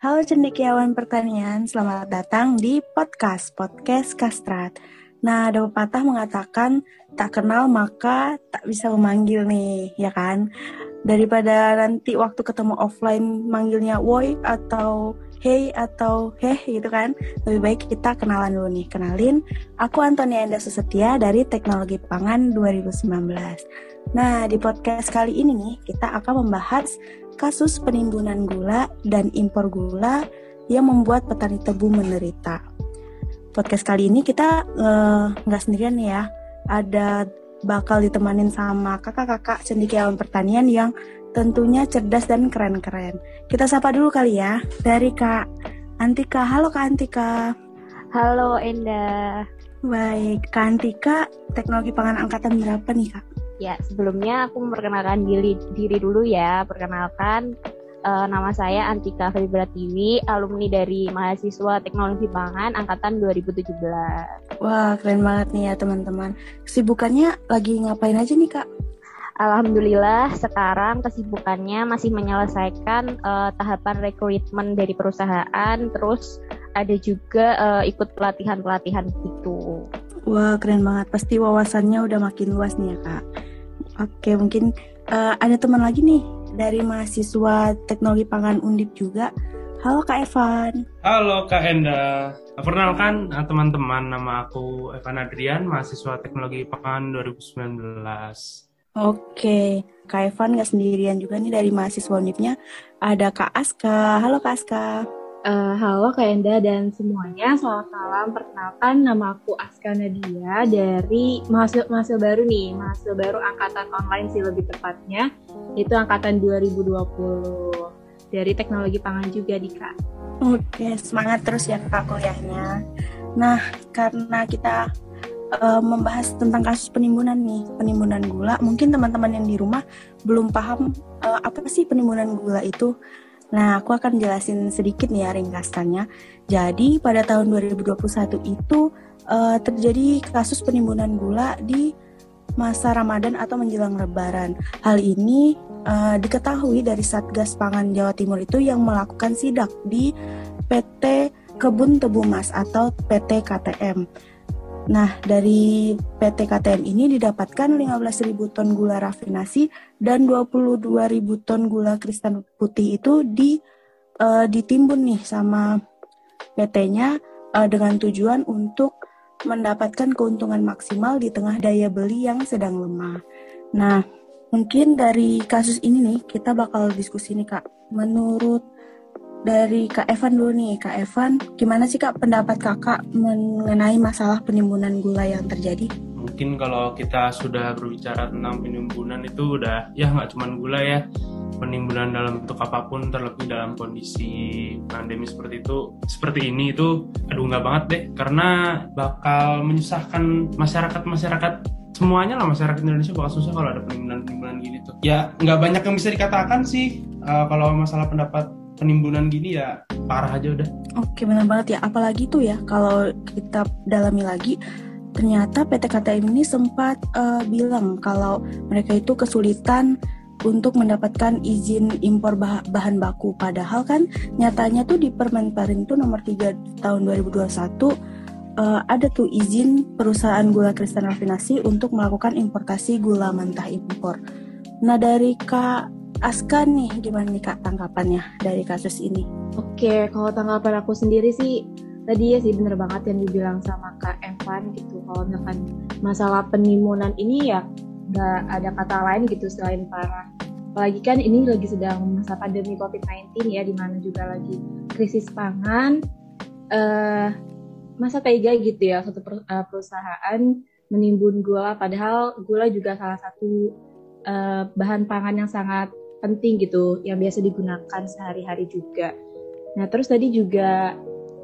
Halo cendekiawan pertanian, selamat datang di podcast Podcast Kastrat. Nah, ada pepatah mengatakan tak kenal maka tak bisa memanggil nih, ya kan? Daripada nanti waktu ketemu offline manggilnya woi atau hey atau heh gitu kan, lebih baik kita kenalan dulu nih. Kenalin, aku Antonia Enda Susetia dari Teknologi Pangan 2019. Nah, di podcast kali ini nih, kita akan membahas kasus penimbunan gula dan impor gula yang membuat petani tebu menderita. Podcast kali ini kita eh, nggak uh, sendirian ya, ada bakal ditemanin sama kakak-kakak cendekiawan pertanian yang tentunya cerdas dan keren-keren. Kita sapa dulu kali ya dari Kak Antika. Halo Kak Antika. Halo Enda. Baik, Kak Antika, teknologi pangan angkatan berapa nih Kak? Ya, sebelumnya aku memperkenalkan diri, diri dulu ya. Perkenalkan, uh, nama saya Antika Febra Tiwi, alumni dari mahasiswa Teknologi Pangan angkatan 2017. Wah, keren banget nih ya teman-teman. Kesibukannya lagi ngapain aja nih, Kak? Alhamdulillah sekarang kesibukannya masih menyelesaikan uh, tahapan rekrutmen dari perusahaan, terus ada juga uh, ikut pelatihan-pelatihan gitu. Wah, keren banget. Pasti wawasannya udah makin luas nih ya, Kak. Oke, mungkin uh, ada teman lagi nih dari mahasiswa Teknologi Pangan Undip juga. Halo Kak Evan. Halo Kak Enda. Perkenalkan eh, teman-teman, nama aku Evan Adrian, mahasiswa Teknologi Pangan 2019. Oke, Kak Evan nggak sendirian juga nih dari mahasiswa Undipnya. Ada Kak Aska. Halo Kak Aska. Uh, halo Kak Enda dan semuanya, selamat malam. Perkenalkan nama aku Aska Nadia dari mahasiswa, mahasiswa baru nih, mahasiswa baru angkatan online sih lebih tepatnya, itu angkatan 2020 dari teknologi pangan juga di Kak. Oke, semangat terus ya Kak kuliahnya. Nah, karena kita uh, membahas tentang kasus penimbunan nih, penimbunan gula, mungkin teman-teman yang di rumah belum paham uh, apa sih penimbunan gula itu. Nah, aku akan jelasin sedikit nih ya ringkasannya. Jadi, pada tahun 2021 itu uh, terjadi kasus penimbunan gula di masa Ramadan atau menjelang Lebaran. Hal ini uh, diketahui dari Satgas Pangan Jawa Timur itu yang melakukan sidak di PT Kebun Tebu Mas atau PT KTM. Nah, dari PT KTM ini didapatkan 15.000 ton gula rafinasi dan 22.000 ton gula kristal putih itu di uh, ditimbun nih sama PT-nya uh, eh, dengan tujuan untuk mendapatkan keuntungan maksimal di tengah daya beli yang sedang lemah. Nah, mungkin dari kasus ini nih kita bakal diskusi nih Kak. Menurut dari Kak Evan dulu nih, Kak Evan, gimana sih Kak pendapat Kakak mengenai masalah penimbunan gula yang terjadi? Mungkin kalau kita sudah berbicara tentang penimbunan itu udah ya nggak cuma gula ya, penimbunan dalam bentuk apa pun terlebih dalam kondisi pandemi seperti itu seperti ini itu aduh nggak banget deh. Karena bakal menyusahkan masyarakat masyarakat semuanya lah masyarakat Indonesia bakal susah kalau ada penimbunan-penimbunan gini tuh. Ya nggak banyak yang bisa dikatakan sih uh, kalau masalah pendapat penimbunan gini ya parah aja udah. Oke benar banget ya, apalagi tuh ya kalau kita dalami lagi ternyata PT KTM ini sempat uh, bilang kalau mereka itu kesulitan untuk mendapatkan izin impor bah bahan baku padahal kan nyatanya tuh di Permenparin itu nomor 3 tahun 2021 uh, eh, ada tuh izin perusahaan gula kristal rafinasi untuk melakukan importasi gula mentah impor. Nah dari Kak Aska nih gimana nih kak tanggapannya dari kasus ini? Oke, kalau tanggapan aku sendiri sih tadi ya sih bener banget yang dibilang sama kak Evan gitu. Kalau misalkan masalah penimbunan ini ya nggak ada kata lain gitu selain parah. Apalagi kan ini lagi sedang masa pandemi COVID-19 ya, di mana juga lagi krisis pangan. Uh, masa tega gitu ya satu eh, perusahaan menimbun gula, padahal gula juga salah satu uh, bahan pangan yang sangat penting gitu yang biasa digunakan sehari-hari juga. Nah terus tadi juga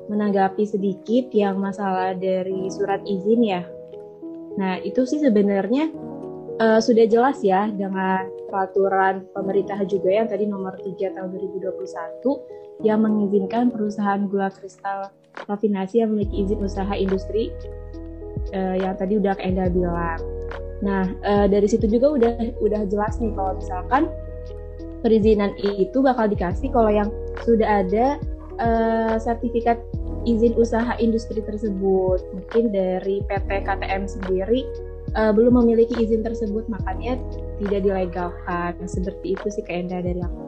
menanggapi sedikit yang masalah dari surat izin ya. Nah itu sih sebenarnya uh, sudah jelas ya dengan peraturan pemerintah juga yang tadi nomor 3 tahun 2021 yang mengizinkan perusahaan gula kristal rafinasi yang memiliki izin usaha industri uh, yang tadi udah Enda bilang. Nah, uh, dari situ juga udah udah jelas nih kalau misalkan perizinan itu bakal dikasih kalau yang sudah ada uh, sertifikat izin usaha industri tersebut. Mungkin dari PT KTM sendiri uh, belum memiliki izin tersebut, makanya tidak dilegalkan. Seperti itu sih keendah dari aku.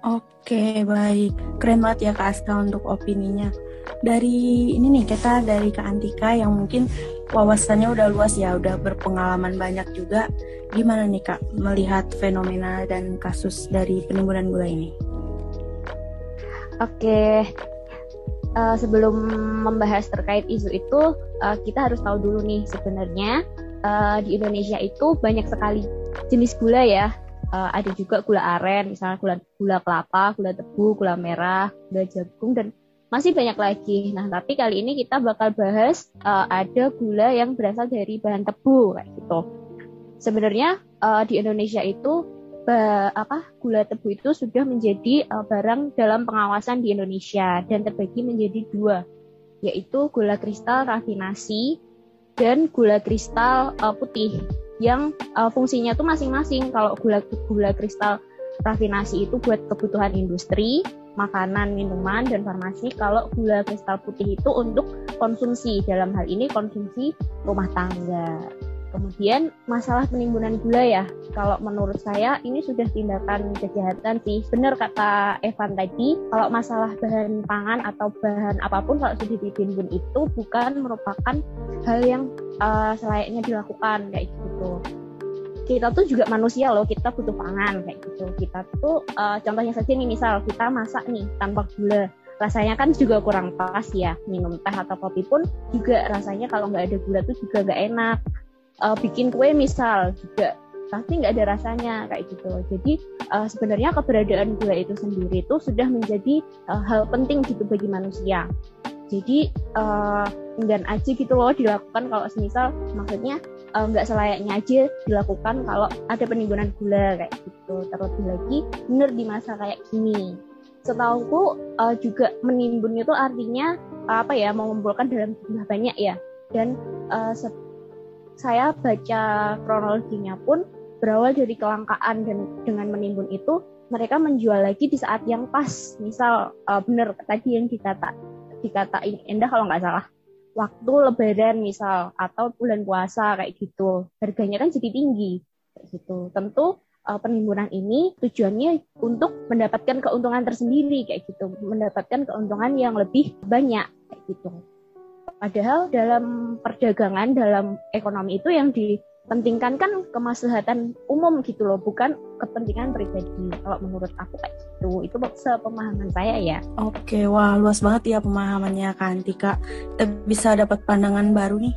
Oke, baik. Keren banget ya Kak Aska untuk opininya. Dari ini nih kita dari Kak Antika yang mungkin wawasannya udah luas ya, udah berpengalaman banyak juga. Gimana nih Kak melihat fenomena dan kasus dari penimbunan gula ini? Oke, uh, sebelum membahas terkait isu itu, uh, kita harus tahu dulu nih sebenarnya uh, di Indonesia itu banyak sekali jenis gula ya. Uh, ada juga gula aren, misalnya gula gula kelapa, gula tebu, gula merah, gula jagung dan masih banyak lagi. Nah, tapi kali ini kita bakal bahas uh, ada gula yang berasal dari bahan tebu kayak gitu. Sebenarnya uh, di Indonesia itu ba, apa gula tebu itu sudah menjadi uh, barang dalam pengawasan di Indonesia dan terbagi menjadi dua, yaitu gula kristal rafinasi dan gula kristal uh, putih yang uh, fungsinya tuh masing-masing. Kalau gula gula kristal rafinasi itu buat kebutuhan industri, makanan, minuman, dan farmasi. Kalau gula kristal putih itu untuk konsumsi, dalam hal ini konsumsi rumah tangga. Kemudian masalah penimbunan gula ya, kalau menurut saya ini sudah tindakan kejahatan sih. Benar kata Evan tadi, kalau masalah bahan pangan atau bahan apa pun kalau sudah ditimbun itu bukan merupakan hal yang uh, selayaknya dilakukan kayak gitu. Kita tuh juga manusia loh kita butuh pangan kayak gitu. Kita tuh uh, contohnya saja nih misal kita masak nih tanpa gula. Rasanya kan juga kurang pas ya minum teh atau kopi pun juga rasanya kalau nggak ada gula tuh juga nggak enak uh, bikin kue misal juga. Pasti nggak ada rasanya kayak gitu. Jadi uh, sebenarnya keberadaan gula itu sendiri itu sudah menjadi uh, hal penting gitu bagi manusia. Jadi uh, aja gitu loh dilakukan kalau semisal maksudnya nggak selayaknya aja dilakukan kalau ada penimbunan gula kayak gitu. Terlebih lagi bener di masa kayak gini. Setahuku uh, juga menimbun itu artinya uh, apa ya mengumpulkan dalam jumlah banyak ya. Dan uh, saya baca kronologinya pun berawal dari kelangkaan dan dengan menimbun itu mereka menjual lagi di saat yang pas. Misal uh, bener tadi yang dikata dikatain Endah kalau nggak salah. Waktu lebaran misal atau bulan puasa kayak gitu. Harganya kan jadi tinggi kayak gitu. Tentu uh, penimbunan ini tujuannya untuk mendapatkan keuntungan tersendiri kayak gitu. Mendapatkan keuntungan yang lebih banyak kayak gitu padahal dalam perdagangan dalam ekonomi itu yang di pentingkan kan kemaslahatan umum gitu loh, bukan kepentingan pribadi. Kalau menurut aku kayak gitu, itu sepemahaman saya ya. Oke, wah luas banget ya pemahamannya kan Tika. Kita bisa dapat pandangan baru nih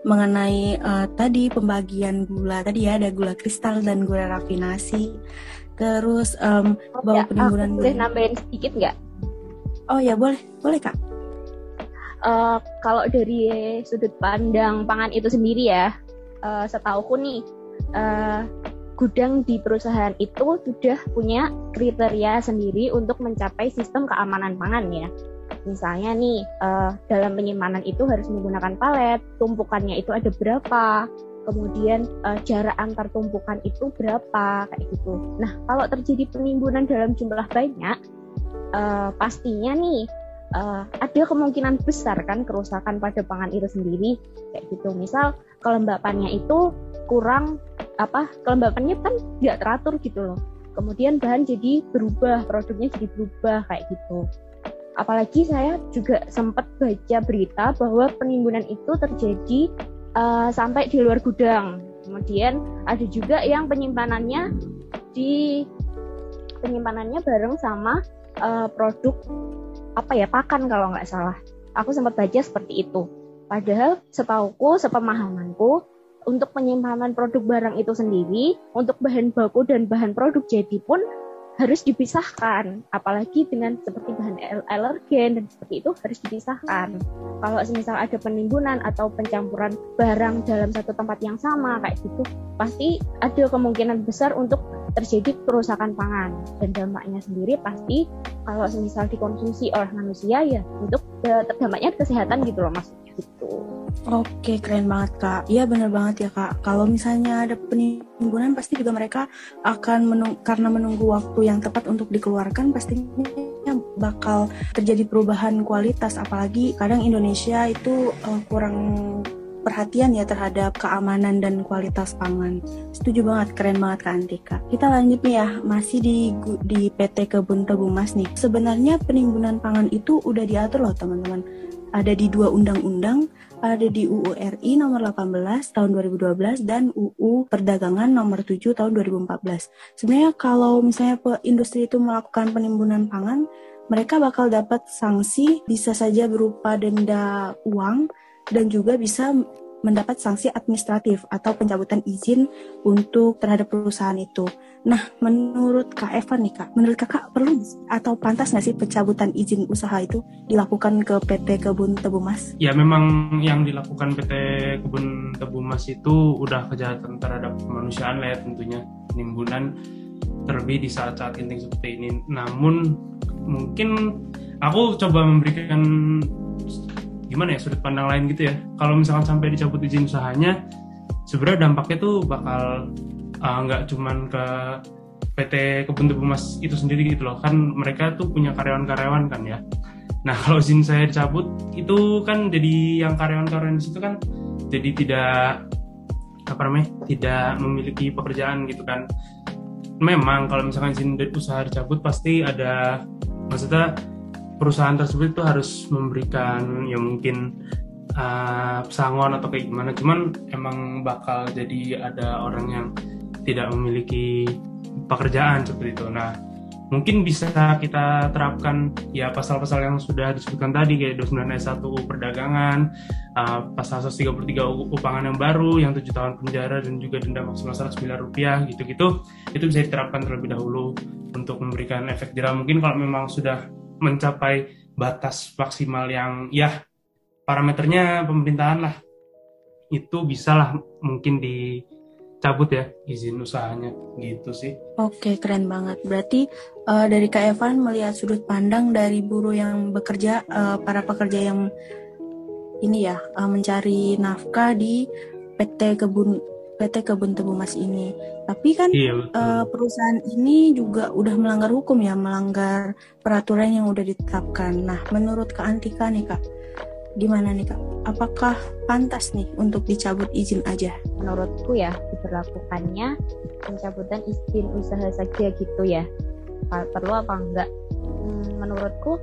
mengenai uh, tadi pembagian gula tadi ya ada gula kristal dan gula rafinasi. Terus um, oh, bahwa ya, penimbunan boleh nambahin sedikit nggak? Oh ya boleh, boleh kak. Uh, kalau dari sudut pandang pangan itu sendiri ya, uh, setauku nih uh, gudang di perusahaan itu sudah punya kriteria sendiri untuk mencapai sistem keamanan pangan ya. Misalnya nih uh, dalam penyimpanan itu harus menggunakan palet, tumpukannya itu ada berapa, kemudian uh, jarak antar tumpukan itu berapa kayak gitu. Nah kalau terjadi penimbunan dalam jumlah banyak, uh, pastinya nih uh, ada kemungkinan besar kan kerusakan pada pangan itu sendiri kayak gitu. Misal kelembapannya itu kurang apa kelembapannya kan tidak teratur gitu loh. Kemudian bahan jadi berubah produknya jadi berubah kayak gitu. Apalagi saya juga sempat baca berita bahwa penimbunan itu terjadi uh, sampai di luar gudang. Kemudian ada juga yang penyimpanannya di penyimpanannya bareng sama uh, produk apa ya pakan kalau nggak salah. Aku sempat baca seperti itu. Padahal setauku, sepemahamanku, untuk penyimpanan produk barang itu sendiri, untuk bahan baku dan bahan produk jadi pun harus dipisahkan. Apalagi dengan seperti bahan alergen dan seperti itu harus dipisahkan. Kalau misal ada penimbunan atau pencampuran barang dalam satu tempat yang sama kayak gitu, pasti ada kemungkinan besar untuk terjadi kerusakan pangan dan dampaknya sendiri pasti kalau misal dikonsumsi oleh manusia ya untuk dampaknya kesehatan gitu loh maksudnya gitu. Oke keren banget kak. Iya bener banget ya kak. Kalau misalnya ada penimbunan pasti juga mereka akan menung karena menunggu waktu yang tepat untuk dikeluarkan pastinya bakal terjadi perubahan kualitas apalagi kadang Indonesia itu uh, kurang perhatian ya terhadap keamanan dan kualitas pangan. Setuju banget, keren banget Kak Antika. Kita lanjut nih ya, masih di di PT Kebun Tebu Mas nih. Sebenarnya penimbunan pangan itu udah diatur loh teman-teman. Ada di dua undang-undang, ada di UU RI nomor 18 tahun 2012 dan UU Perdagangan nomor 7 tahun 2014. Sebenarnya kalau misalnya industri itu melakukan penimbunan pangan, mereka bakal dapat sanksi bisa saja berupa denda uang dan juga bisa mendapat sanksi administratif atau pencabutan izin untuk terhadap perusahaan itu. Nah, menurut Kak Evan nih Kak, menurut Kakak perlu atau pantas nggak sih pencabutan izin usaha itu dilakukan ke PT Kebun Tebu Mas? Ya memang yang dilakukan PT Kebun Tebu Mas itu udah kejahatan terhadap kemanusiaan lah ya tentunya penimbunan terlebih di saat-saat genting seperti ini. Namun mungkin aku coba memberikan gimana ya sudut pandang lain gitu ya. Kalau misalkan sampai dicabut izin usahanya sebenarnya dampaknya tuh bakal uh, nggak uh, cuman ke PT Kebun Tebu Mas itu sendiri gitu loh. Kan mereka tuh punya karyawan-karyawan kan ya. Nah kalau izin saya dicabut itu kan jadi yang karyawan-karyawan di situ kan jadi tidak apa namanya tidak memiliki pekerjaan gitu kan. Memang kalau misalkan izin usaha dicabut pasti ada maksudnya perusahaan tersebut itu harus memberikan ya mungkin uh, pesangon atau kayak gimana. Cuman emang bakal jadi ada orang yang tidak memiliki pekerjaan seperti itu. Nah mungkin bisa kita terapkan ya pasal-pasal yang sudah disebutkan tadi kayak 29 ayat 1 UU perdagangan uh, pasal 133 UU pangan yang baru yang tujuh tahun penjara dan juga denda maksimal 100 miliar rupiah gitu-gitu. Itu bisa diterapkan terlebih dahulu untuk memberikan efek jerah. Mungkin kalau memang sudah mencapai batas maksimal yang ya parameternya pemerintahan lah itu bisalah mungkin dicabut ya izin usahanya gitu sih. Oke keren banget. Berarti uh, dari Kak Evan melihat sudut pandang dari buruh yang bekerja uh, para pekerja yang ini ya uh, mencari nafkah di PT Kebun PT Kebun Tebu Mas ini. Tapi kan iya, uh, perusahaan ini juga udah melanggar hukum ya, melanggar peraturan yang udah ditetapkan. Nah, menurut Kak Antika nih Kak, gimana nih Kak? Apakah pantas nih untuk dicabut izin aja? Menurutku ya, diberlakukannya pencabutan izin usaha saja gitu ya. Perlu apa enggak? Hmm, menurutku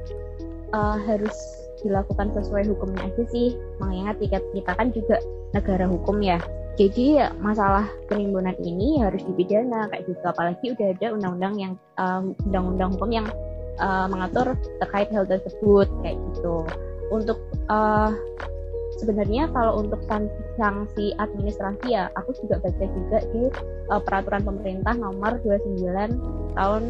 uh, harus dilakukan sesuai hukumnya aja sih. Mengingat kita, kita kan juga negara hukum ya jadi masalah penimbunan ini harus dipidana kayak gitu. Apalagi udah ada undang-undang yang um, undang-undang hukum yang uh, mengatur terkait hal tersebut kayak gitu. Untuk uh, sebenarnya kalau untuk sanksi administrasi ya aku juga baca juga di uh, peraturan pemerintah nomor 29 tahun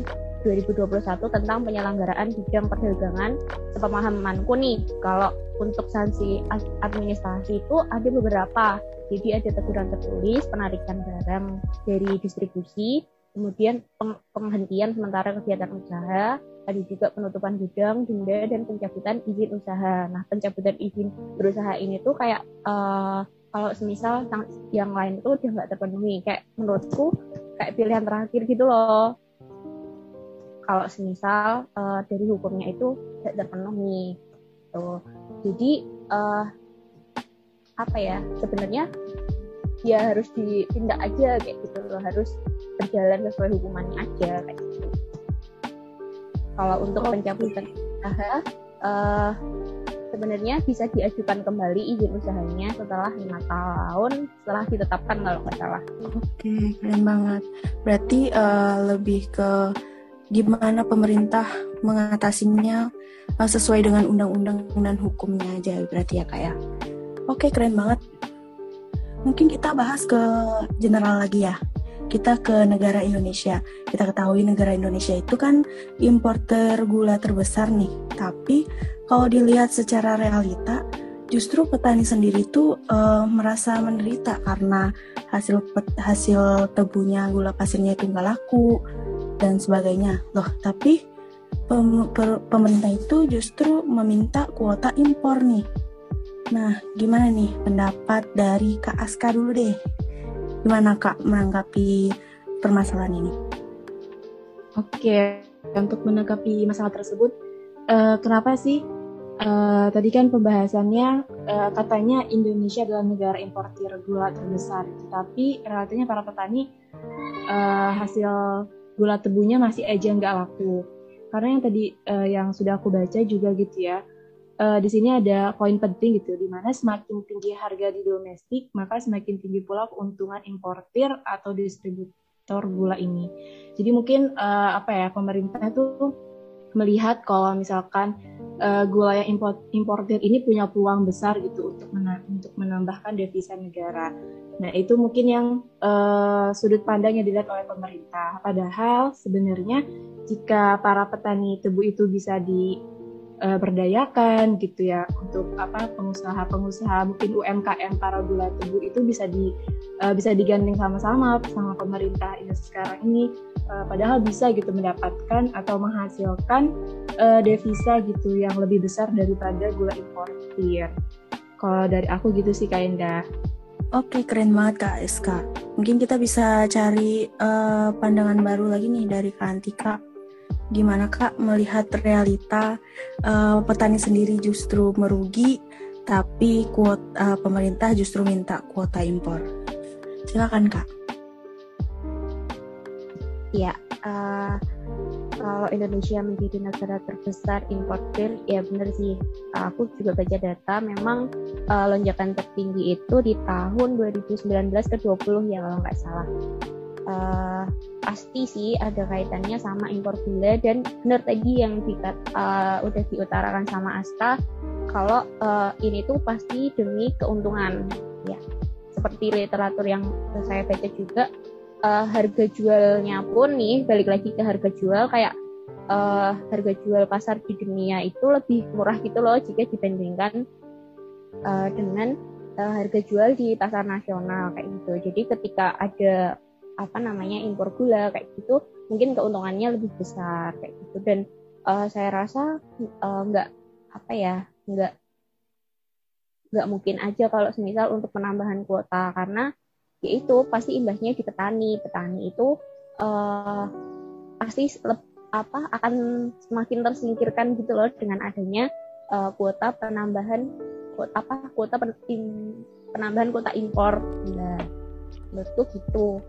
2021 tentang penyelenggaraan bidang perdagangan. Sepemahamanku nih kalau untuk sanksi administrasi itu ada beberapa jadi ada teguran tertulis penarikan barang dari distribusi kemudian peng penghentian sementara kegiatan usaha ada juga penutupan gudang, denda, dan pencabutan izin usaha. Nah, pencabutan izin berusaha ini tuh kayak uh, kalau semisal yang lain itu udah nggak terpenuhi, kayak menurutku kayak pilihan terakhir gitu loh. Kalau semisal uh, dari hukumnya itu tidak terpenuhi. Tuh jadi uh, apa ya sebenarnya ya harus ditindak aja kayak gitu loh harus berjalan sesuai hukumannya aja kayak gitu kalau untuk oh. pencabutan usaha uh, sebenarnya bisa diajukan kembali izin usahanya setelah lima tahun setelah ditetapkan kalau nggak salah. Oke, keren banget. Berarti uh, lebih ke gimana pemerintah mengatasinya uh, sesuai dengan undang-undang dan hukumnya aja berarti ya kak ya. Oke keren banget. Mungkin kita bahas ke general lagi ya. Kita ke negara Indonesia. Kita ketahui negara Indonesia itu kan importer gula terbesar nih. Tapi kalau dilihat secara realita, justru petani sendiri tuh uh, merasa menderita karena hasil hasil tebunya gula pasirnya itu nggak laku dan sebagainya. Loh, tapi pemerintah itu justru meminta kuota impor nih. Nah, gimana nih pendapat dari Kak Aska dulu deh? Gimana Kak menanggapi permasalahan ini? Oke, untuk menanggapi masalah tersebut, uh, kenapa sih uh, tadi kan pembahasannya uh, katanya Indonesia adalah negara importir gula terbesar, tetapi realitanya para petani uh, hasil gula tebunya masih aja nggak laku. Karena yang tadi uh, yang sudah aku baca juga gitu ya, uh, di sini ada poin penting gitu, di mana semakin tinggi harga di domestik, maka semakin tinggi pula keuntungan importir atau distributor gula ini. Jadi mungkin uh, apa ya pemerintah itu melihat kalau misalkan uh, gula yang import, importir ini punya peluang besar gitu untuk mena untuk menambahkan devisa negara. Nah itu mungkin yang uh, sudut pandang yang dilihat oleh pemerintah. Padahal sebenarnya jika para petani tebu itu bisa di uh, berdayakan gitu ya untuk apa pengusaha-pengusaha mungkin UMKM para gula tebu itu bisa di uh, bisa digandeng sama-sama sama pemerintah ini sekarang ini uh, padahal bisa gitu mendapatkan atau menghasilkan uh, devisa gitu yang lebih besar daripada gula importir. Kalau dari aku gitu sih Kak Indah. Oke, keren banget Kak SK. Mungkin kita bisa cari uh, pandangan baru lagi nih dari Kak Antika gimana kak melihat realita uh, petani sendiri justru merugi tapi kuota uh, eh, pemerintah justru minta kuota impor? Silakan kak. Ya uh, kalau Indonesia menjadi negara terbesar importir ya benar sih. Aku juga baca data memang uh, lonjakan tertinggi itu di tahun 2019 ke 20 ya kalau nggak salah uh, pasti sih ada kaitannya sama impor gula dan benar tadi yang di, uh, udah diutarakan sama Asta kalau uh, ini tuh pasti demi keuntungan. Ya seperti literatur yang saya baca juga uh, harga jualnya pun nih balik lagi ke harga jual kayak uh, harga jual pasar di dunia itu lebih murah gitu loh jika dibandingkan uh, dengan uh, harga jual di pasar nasional kayak gitu. Jadi ketika ada apa namanya impor gula kayak gitu. Mungkin keuntungannya lebih besar kayak gitu. Dan uh, saya rasa uh, nggak apa ya nggak nggak mungkin aja kalau semisal untuk penambahan kuota. Karena yaitu pasti imbasnya di petani. Petani itu uh, pasti apa akan semakin tersingkirkan gitu loh dengan adanya uh, kuota penambahan kuota apa kuota pen, penambahan kuota impor nah menurutku gitu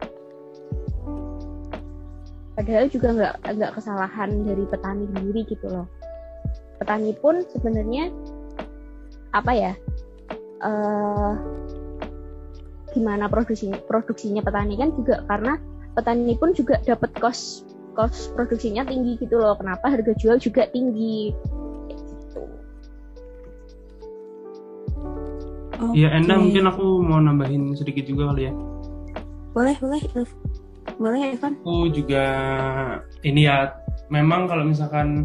padahal juga nggak nggak kesalahan dari petani sendiri gitu loh petani pun sebenarnya apa ya uh, gimana produksinya produksinya petani kan juga karena petani pun juga dapat kos kos produksinya tinggi gitu loh kenapa harga jual juga tinggi gitu. Iya, okay. Enda mungkin aku mau nambahin sedikit juga kali ya. Boleh, boleh boleh Evan? Aku juga ini ya memang kalau misalkan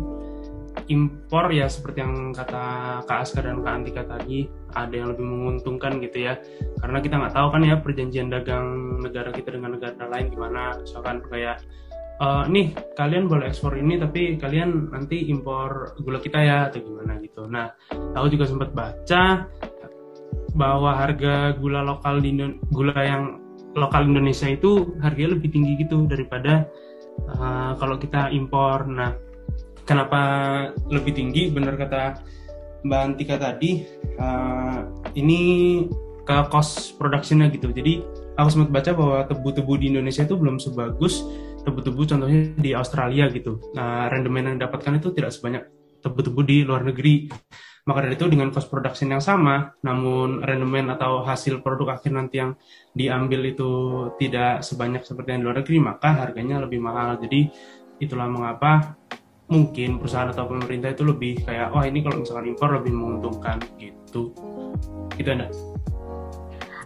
impor ya seperti yang kata Kak Aska dan Kak Antika tadi ada yang lebih menguntungkan gitu ya. Karena kita nggak tahu kan ya perjanjian dagang negara kita dengan negara lain gimana. Misalkan kayak uh, nih kalian boleh ekspor ini tapi kalian nanti impor gula kita ya atau gimana gitu. Nah aku juga sempat baca bahwa harga gula lokal di gula yang lokal Indonesia itu harganya lebih tinggi gitu daripada uh, kalau kita impor. Nah, kenapa lebih tinggi? Benar kata Mbak Antika tadi, uh, ini ke cost productionnya gitu. Jadi aku sempat baca bahwa tebu-tebu di Indonesia itu belum sebagus tebu-tebu contohnya di Australia gitu. Nah, rendemen yang didapatkan itu tidak sebanyak tebu-tebu di luar negeri. Maka dari itu dengan cost production yang sama, namun rendemen atau hasil produk akhir nanti yang diambil itu tidak sebanyak seperti yang di luar negeri, maka harganya lebih mahal. Jadi itulah mengapa mungkin perusahaan atau pemerintah itu lebih kayak, wah oh, ini kalau misalkan impor lebih menguntungkan gitu. Gitu anda.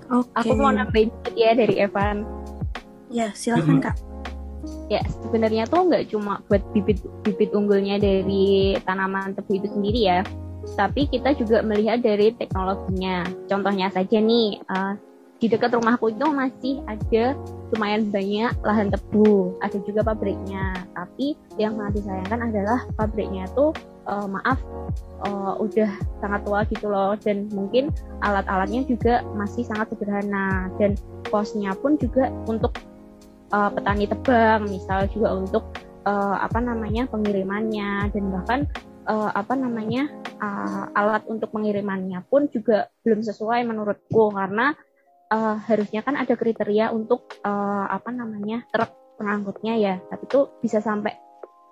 Oke. Okay. Aku mau nambahin ya dari Evan. Ya, silakan Kak ya sebenarnya tuh nggak cuma buat bibit bibit unggulnya dari tanaman tebu itu sendiri ya tapi kita juga melihat dari teknologinya. Contohnya saja nih, uh, di dekat rumahku itu masih ada lumayan banyak lahan tebu, ada juga pabriknya. Tapi yang sangat disayangkan adalah pabriknya itu uh, maaf uh, udah sangat tua gitu loh dan mungkin alat-alatnya juga masih sangat sederhana dan kosnya pun juga untuk uh, petani tebang misal juga untuk apa namanya pengirimannya dan bahkan uh, apa namanya uh, alat untuk pengirimannya pun juga belum sesuai menurutku karena uh, harusnya kan ada kriteria untuk uh, apa namanya truk pengangkutnya ya. Tapi itu bisa sampai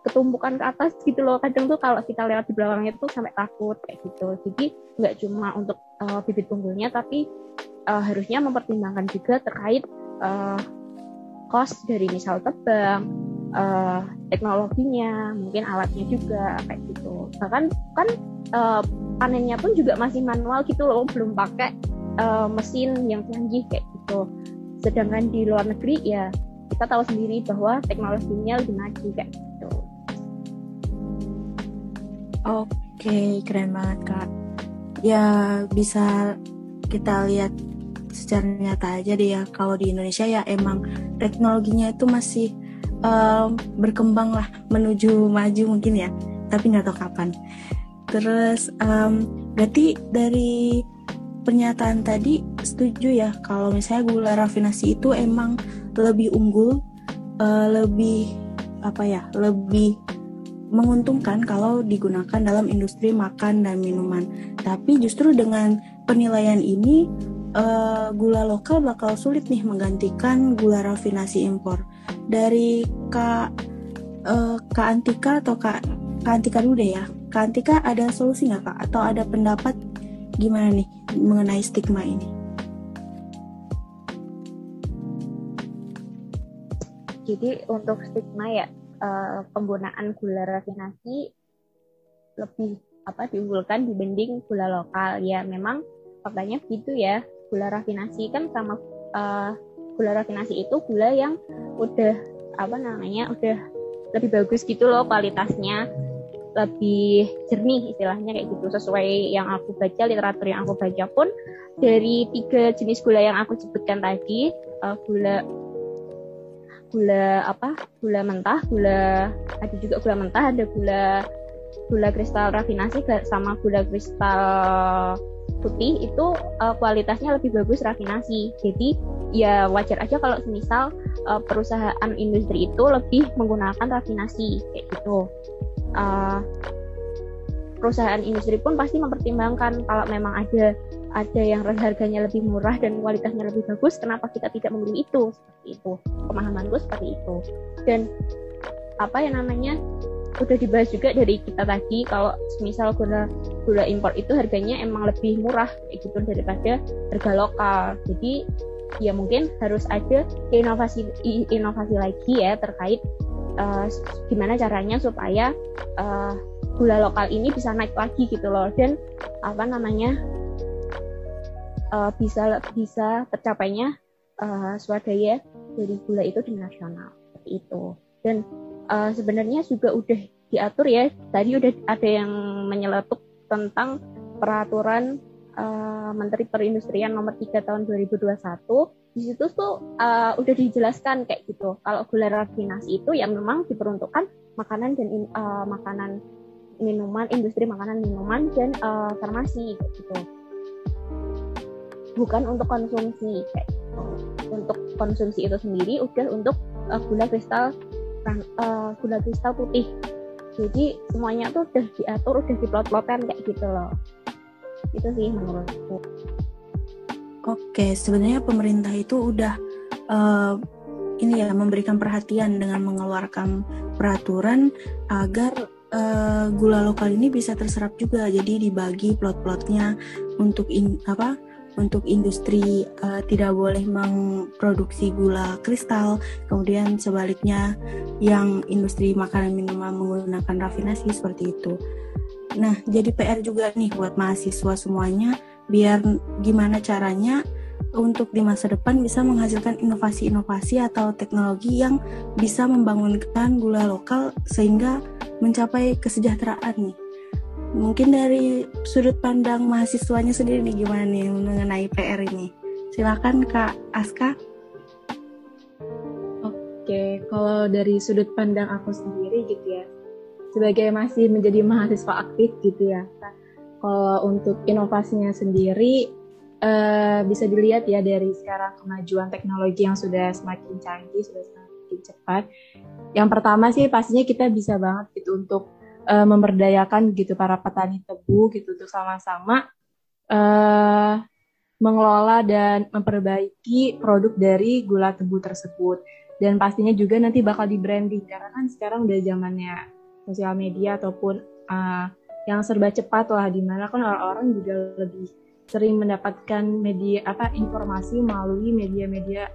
ketumpukan ke atas gitu loh. Kadang tuh kalau kita lewat di belakangnya tuh sampai takut kayak gitu. Jadi nggak cuma untuk uh, bibit unggulnya tapi uh, harusnya mempertimbangkan juga terkait uh, cost dari misal tebang uh, teknologinya mungkin alatnya juga kayak gitu. Bahkan kan uh, panennya pun juga masih manual gitu loh belum pakai uh, mesin yang canggih kayak gitu. Sedangkan di luar negeri ya kita tahu sendiri bahwa teknologinya lebih maju kayak gitu. Oke, keren banget kak. Ya bisa kita lihat secara nyata aja deh ya kalau di Indonesia ya emang teknologinya itu masih um, berkembang lah menuju maju mungkin ya, tapi nggak tahu kapan. Terus um, berarti dari pernyataan tadi setuju ya kalau misalnya gula rafinasi itu emang lebih unggul, uh, lebih apa ya, lebih menguntungkan kalau digunakan dalam industri makan dan minuman. Tapi justru dengan penilaian ini uh, gula lokal bakal sulit nih menggantikan gula rafinasi impor. Dari Kak uh, Kak Antika atau Kak Kak Antika dulu deh ya. Kak Antika ada solusi nggak Kak? Atau ada pendapat gimana nih mengenai stigma ini? Jadi untuk stigma ya uh, penggunaan gula rafinasi lebih apa diunggulkan dibanding gula lokal ya memang faktanya gitu ya gula rafinasi kan sama uh, gula rafinasi itu gula yang udah apa namanya udah lebih bagus gitu loh kualitasnya. Lebih jernih istilahnya kayak gitu. Sesuai yang aku baca literatur yang aku baca pun dari tiga jenis gula yang aku sebutkan tadi uh, gula gula apa? Gula mentah gula ada juga gula mentah ada gula gula kristal rafinasi sama gula kristal putih itu uh, kualitasnya lebih bagus rafinasi jadi ya wajar aja kalau misal uh, perusahaan industri itu lebih menggunakan rafinasi kayak gitu uh, perusahaan industri pun pasti mempertimbangkan kalau memang ada ada yang harganya lebih murah dan kualitasnya lebih bagus, kenapa kita tidak membeli itu? Seperti itu. Pemahamanku seperti itu. Dan apa yang namanya udah dibahas juga dari kita tadi kalau misal gula gula impor itu harganya emang lebih murah kayak gitu daripada harga lokal. Jadi ya mungkin harus ada inovasi inovasi lagi ya terkait uh, gimana caranya supaya uh, gula lokal ini bisa naik lagi gitu loh dan apa namanya uh, bisa bisa tercapainya uh, swadaya dari gula itu di nasional. Itu. Dan uh, sebenarnya juga udah diatur ya. Tadi udah ada yang menyeletuk tentang peraturan uh, Menteri Perindustrian nomor 3 tahun 2021 di situ tuh uh, udah dijelaskan kayak gitu. Kalau gula rafinasi itu yang memang diperuntukkan makanan dan uh, makanan minuman industri makanan minuman dan uh, farmasi kayak gitu. Bukan untuk konsumsi kayak gitu. untuk konsumsi itu sendiri udah untuk uh, gula kristal uh, gula kristal putih. Jadi semuanya tuh udah diatur udah diplot-plotan kayak gitu loh itu sih menurutku. Oke sebenarnya pemerintah itu udah uh, ini ya memberikan perhatian dengan mengeluarkan peraturan agar uh, gula lokal ini bisa terserap juga. Jadi dibagi plot-plotnya untuk in, apa untuk industri uh, tidak boleh memproduksi gula kristal, kemudian sebaliknya yang industri makanan minuman menggunakan rafinasi seperti itu. Nah, jadi PR juga nih buat mahasiswa semuanya biar gimana caranya untuk di masa depan bisa menghasilkan inovasi-inovasi atau teknologi yang bisa membangunkan gula lokal sehingga mencapai kesejahteraan nih Mungkin dari sudut pandang mahasiswanya sendiri nih gimana nih mengenai PR ini? Silakan Kak Aska. Oke, kalau dari sudut pandang aku sendiri gitu ya, sebagai masih menjadi mahasiswa aktif gitu ya, kalau untuk inovasinya sendiri uh, bisa dilihat ya dari sekarang kemajuan teknologi yang sudah semakin canggih, sudah semakin cepat. Yang pertama sih pastinya kita bisa banget gitu untuk uh, memberdayakan gitu para petani tebu gitu untuk sama-sama uh, mengelola dan memperbaiki produk dari gula tebu tersebut. Dan pastinya juga nanti bakal di branding karena kan sekarang udah zamannya sosial media ataupun uh, yang serba cepat lah di mana kan orang-orang juga lebih sering mendapatkan media apa informasi melalui media-media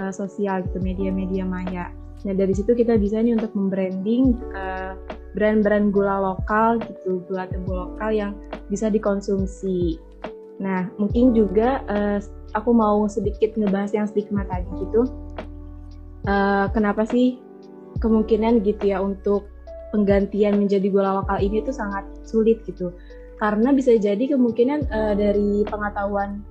uh, sosial gitu media-media maya. Nah dari situ kita bisa nih untuk membranding uh, brand-brand gula lokal gitu gula tebu lokal yang bisa dikonsumsi Nah, mungkin juga uh, aku mau sedikit ngebahas yang stigma tadi gitu. Uh, kenapa sih kemungkinan gitu ya untuk penggantian menjadi gula lokal ini tuh sangat sulit gitu. Karena bisa jadi kemungkinan uh, dari pengetahuan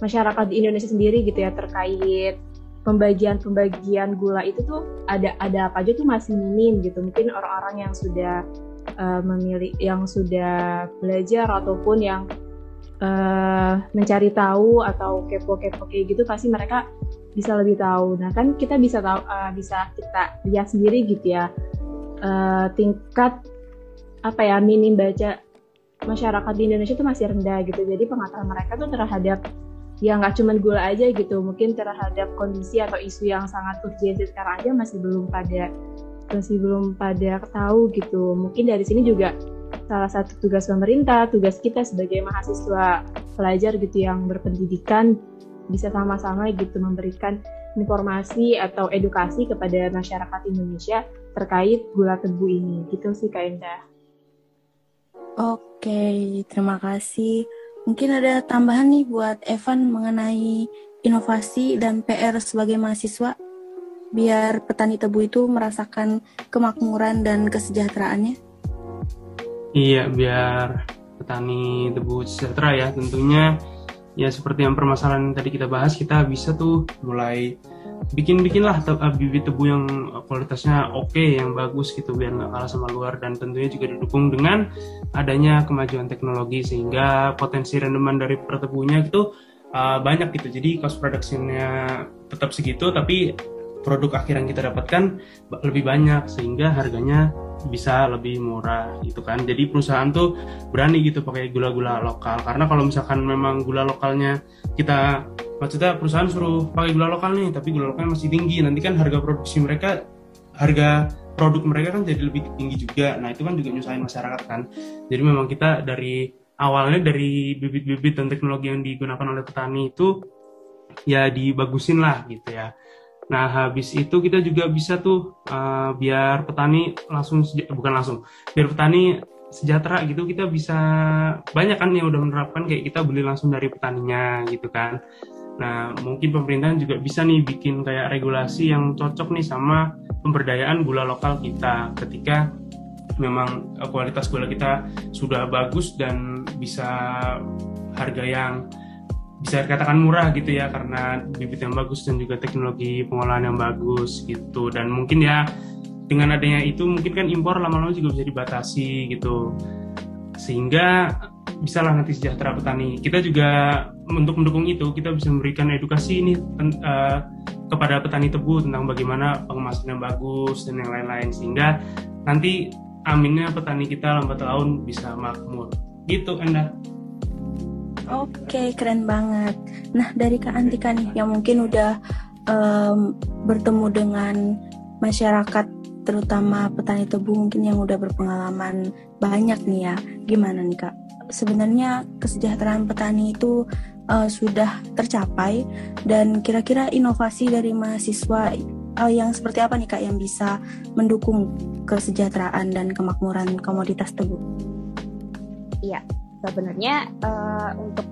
masyarakat di Indonesia sendiri gitu ya terkait pembagian-pembagian gula itu tuh ada ada apa aja tuh masih minim gitu. Mungkin orang-orang yang sudah uh, memilih yang sudah belajar ataupun yang uh, mencari tahu atau kepo-kepo kayak gitu pasti mereka bisa lebih tahu. Nah kan kita bisa tahu uh, bisa kita lihat sendiri gitu ya uh, tingkat apa ya minim baca masyarakat di Indonesia itu masih rendah gitu. Jadi pengetahuan mereka tuh terhadap ya nggak cuma gula aja gitu, mungkin terhadap kondisi atau isu yang sangat urgent sekarang aja masih belum pada masih belum pada tahu gitu. Mungkin dari sini juga salah satu tugas pemerintah, tugas kita sebagai mahasiswa pelajar gitu yang berpendidikan bisa sama-sama gitu memberikan informasi atau edukasi kepada masyarakat Indonesia terkait gula tebu ini. Gitu sih Kak Indah. Oke, terima kasih. Mungkin ada tambahan nih buat Evan mengenai inovasi dan PR sebagai mahasiswa biar petani tebu itu merasakan kemakmuran dan kesejahteraannya. Iya, biar petani tebu sejahtera ya tentunya ya seperti yang permasalahan yang tadi kita bahas kita bisa tuh mulai bikin-bikin lah te eh, bibit tebu yang kualitasnya oke okay, yang bagus gitu biar nggak kalah sama luar. Dan tentunya juga didukung dengan adanya kemajuan teknologi sehingga potensi rendeman dari pertebunya itu uh, banyak gitu. Jadi cost productionnya tetap segitu tapi produk akhir yang kita dapatkan lebih banyak sehingga harganya bisa lebih murah gitu kan. Jadi perusahaan tuh berani gitu pakai gula-gula lokal. Karena kalau misalkan memang gula lokalnya kita maksudnya perusahaan suruh pakai gula lokal nih tapi gula lokalnya masih tinggi nanti kan harga produksi mereka harga produk mereka kan jadi lebih tinggi juga. Nah itu kan juga nyusahin masyarakat kan. Jadi memang kita dari awalnya dari bibit-bibit dan teknologi yang digunakan oleh petani itu ya dibagusin lah gitu ya Nah, habis itu kita juga bisa tuh uh, biar petani langsung bukan langsung, biar petani sejahtera gitu kita bisa banyak kan yang udah menerapkan kayak kita beli langsung dari petaninya gitu kan. Nah, mungkin pemerintahan juga bisa nih bikin kayak regulasi yang cocok nih sama pemberdayaan gula lokal kita ketika memang kualitas gula kita sudah bagus dan bisa harga yang bisa dikatakan murah gitu ya karena bibit yang bagus dan juga teknologi pengolahan yang bagus gitu. Dan mungkin ya dengan adanya itu mungkin kan impor lama-lama juga bisa dibatasi gitu. Sehingga bisa lah nanti sejahtera petani. Kita juga untuk mendukung itu kita bisa memberikan edukasi ini uh, kepada petani tebu tentang bagaimana pengemasan yang bagus dan yang lain-lain. Sehingga nanti aminnya petani kita lambat laun bisa makmur. Gitu Enda. Oke, keren banget. Nah, dari Kak Antika nih, yang mungkin udah um, bertemu dengan masyarakat, terutama petani tebu mungkin yang udah berpengalaman banyak nih ya. Gimana nih Kak? Sebenarnya kesejahteraan petani itu uh, sudah tercapai dan kira-kira inovasi dari mahasiswa uh, yang seperti apa nih Kak yang bisa mendukung kesejahteraan dan kemakmuran komoditas tebu? Iya, sebenarnya uh, untuk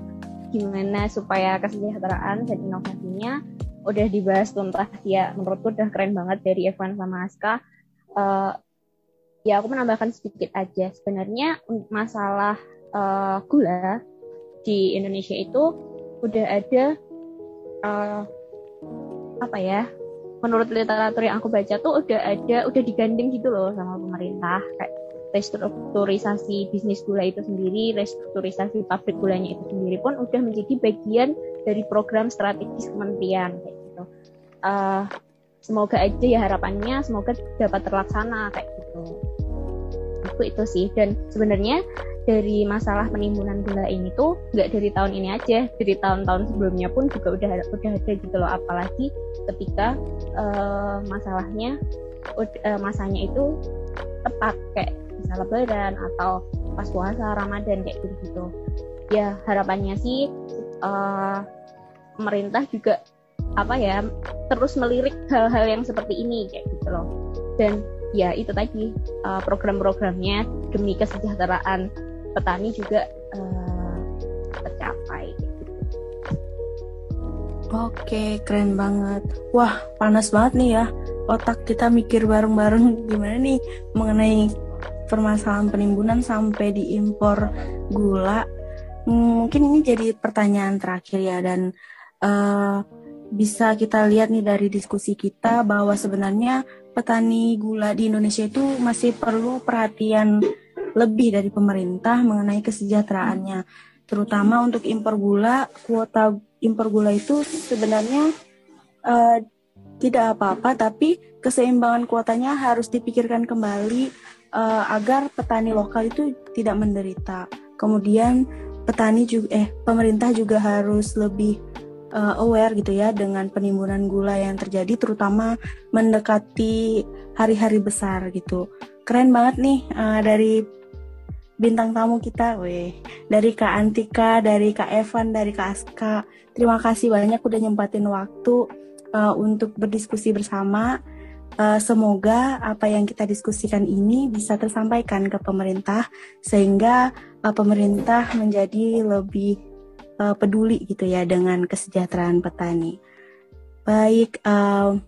gimana supaya kesejahteraan dan inovasinya udah dibahas tuntas ya. Menurutku udah keren banget dari Evan sama Aska. Uh, ya aku menambahkan sedikit aja. Sebenarnya masalah uh, gula di Indonesia itu udah ada uh, apa ya menurut literatur yang aku baca tuh udah ada udah digandeng gitu loh sama pemerintah. Kayak restrukturisasi bisnis gula itu sendiri, restrukturisasi pabrik gulanya itu sendiri pun udah menjadi bagian dari program strategis kementerian kayak gitu. Uh, semoga aja ya harapannya semoga dapat terlaksana kayak gitu. Itu itu sih. Dan sebenarnya dari masalah penimbunan gula ini tuh nggak dari tahun ini aja dari tahun-tahun sebelumnya pun juga udah udah ada gitu loh. Apalagi ketika uh, masalahnya uh, masanya itu tepat kayak bisa lebaran atau pas puasa Ramadan kayak gitu gitu ya harapannya sih uh, pemerintah juga apa ya terus melirik hal-hal yang seperti ini kayak gitu loh dan ya itu tadi uh, program-programnya demi kesejahteraan petani juga uh, tercapai. Oke, keren banget. Wah, panas banget nih ya. Otak kita mikir bareng-bareng gimana nih mengenai permasalahan penimbunan sampai diimpor gula. Hmm, mungkin ini jadi pertanyaan terakhir ya dan uh, bisa kita lihat nih dari diskusi kita bahwa sebenarnya petani gula di Indonesia itu masih perlu perhatian lebih dari pemerintah mengenai kesejahteraannya, terutama untuk impor gula. Kuota impor gula itu sebenarnya uh, tidak apa-apa, tapi keseimbangan kuotanya harus dipikirkan kembali uh, agar petani lokal itu tidak menderita. Kemudian petani juga eh pemerintah juga harus lebih uh, aware gitu ya dengan penimbunan gula yang terjadi terutama mendekati hari-hari besar gitu. Keren banget nih uh, dari bintang tamu kita, weh. Dari Kak Antika, dari Kak Evan, dari Kak Aska. Terima kasih banyak udah nyempatin waktu uh, untuk berdiskusi bersama. Uh, semoga apa yang kita diskusikan ini bisa tersampaikan ke pemerintah sehingga uh, pemerintah menjadi lebih uh, peduli gitu ya dengan kesejahteraan petani. Baik, uh,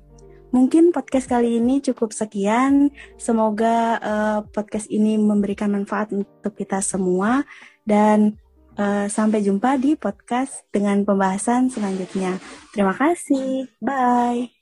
mungkin podcast kali ini cukup sekian. Semoga uh, podcast ini memberikan manfaat untuk kita semua dan uh, sampai jumpa di podcast dengan pembahasan selanjutnya. Terima kasih. Bye.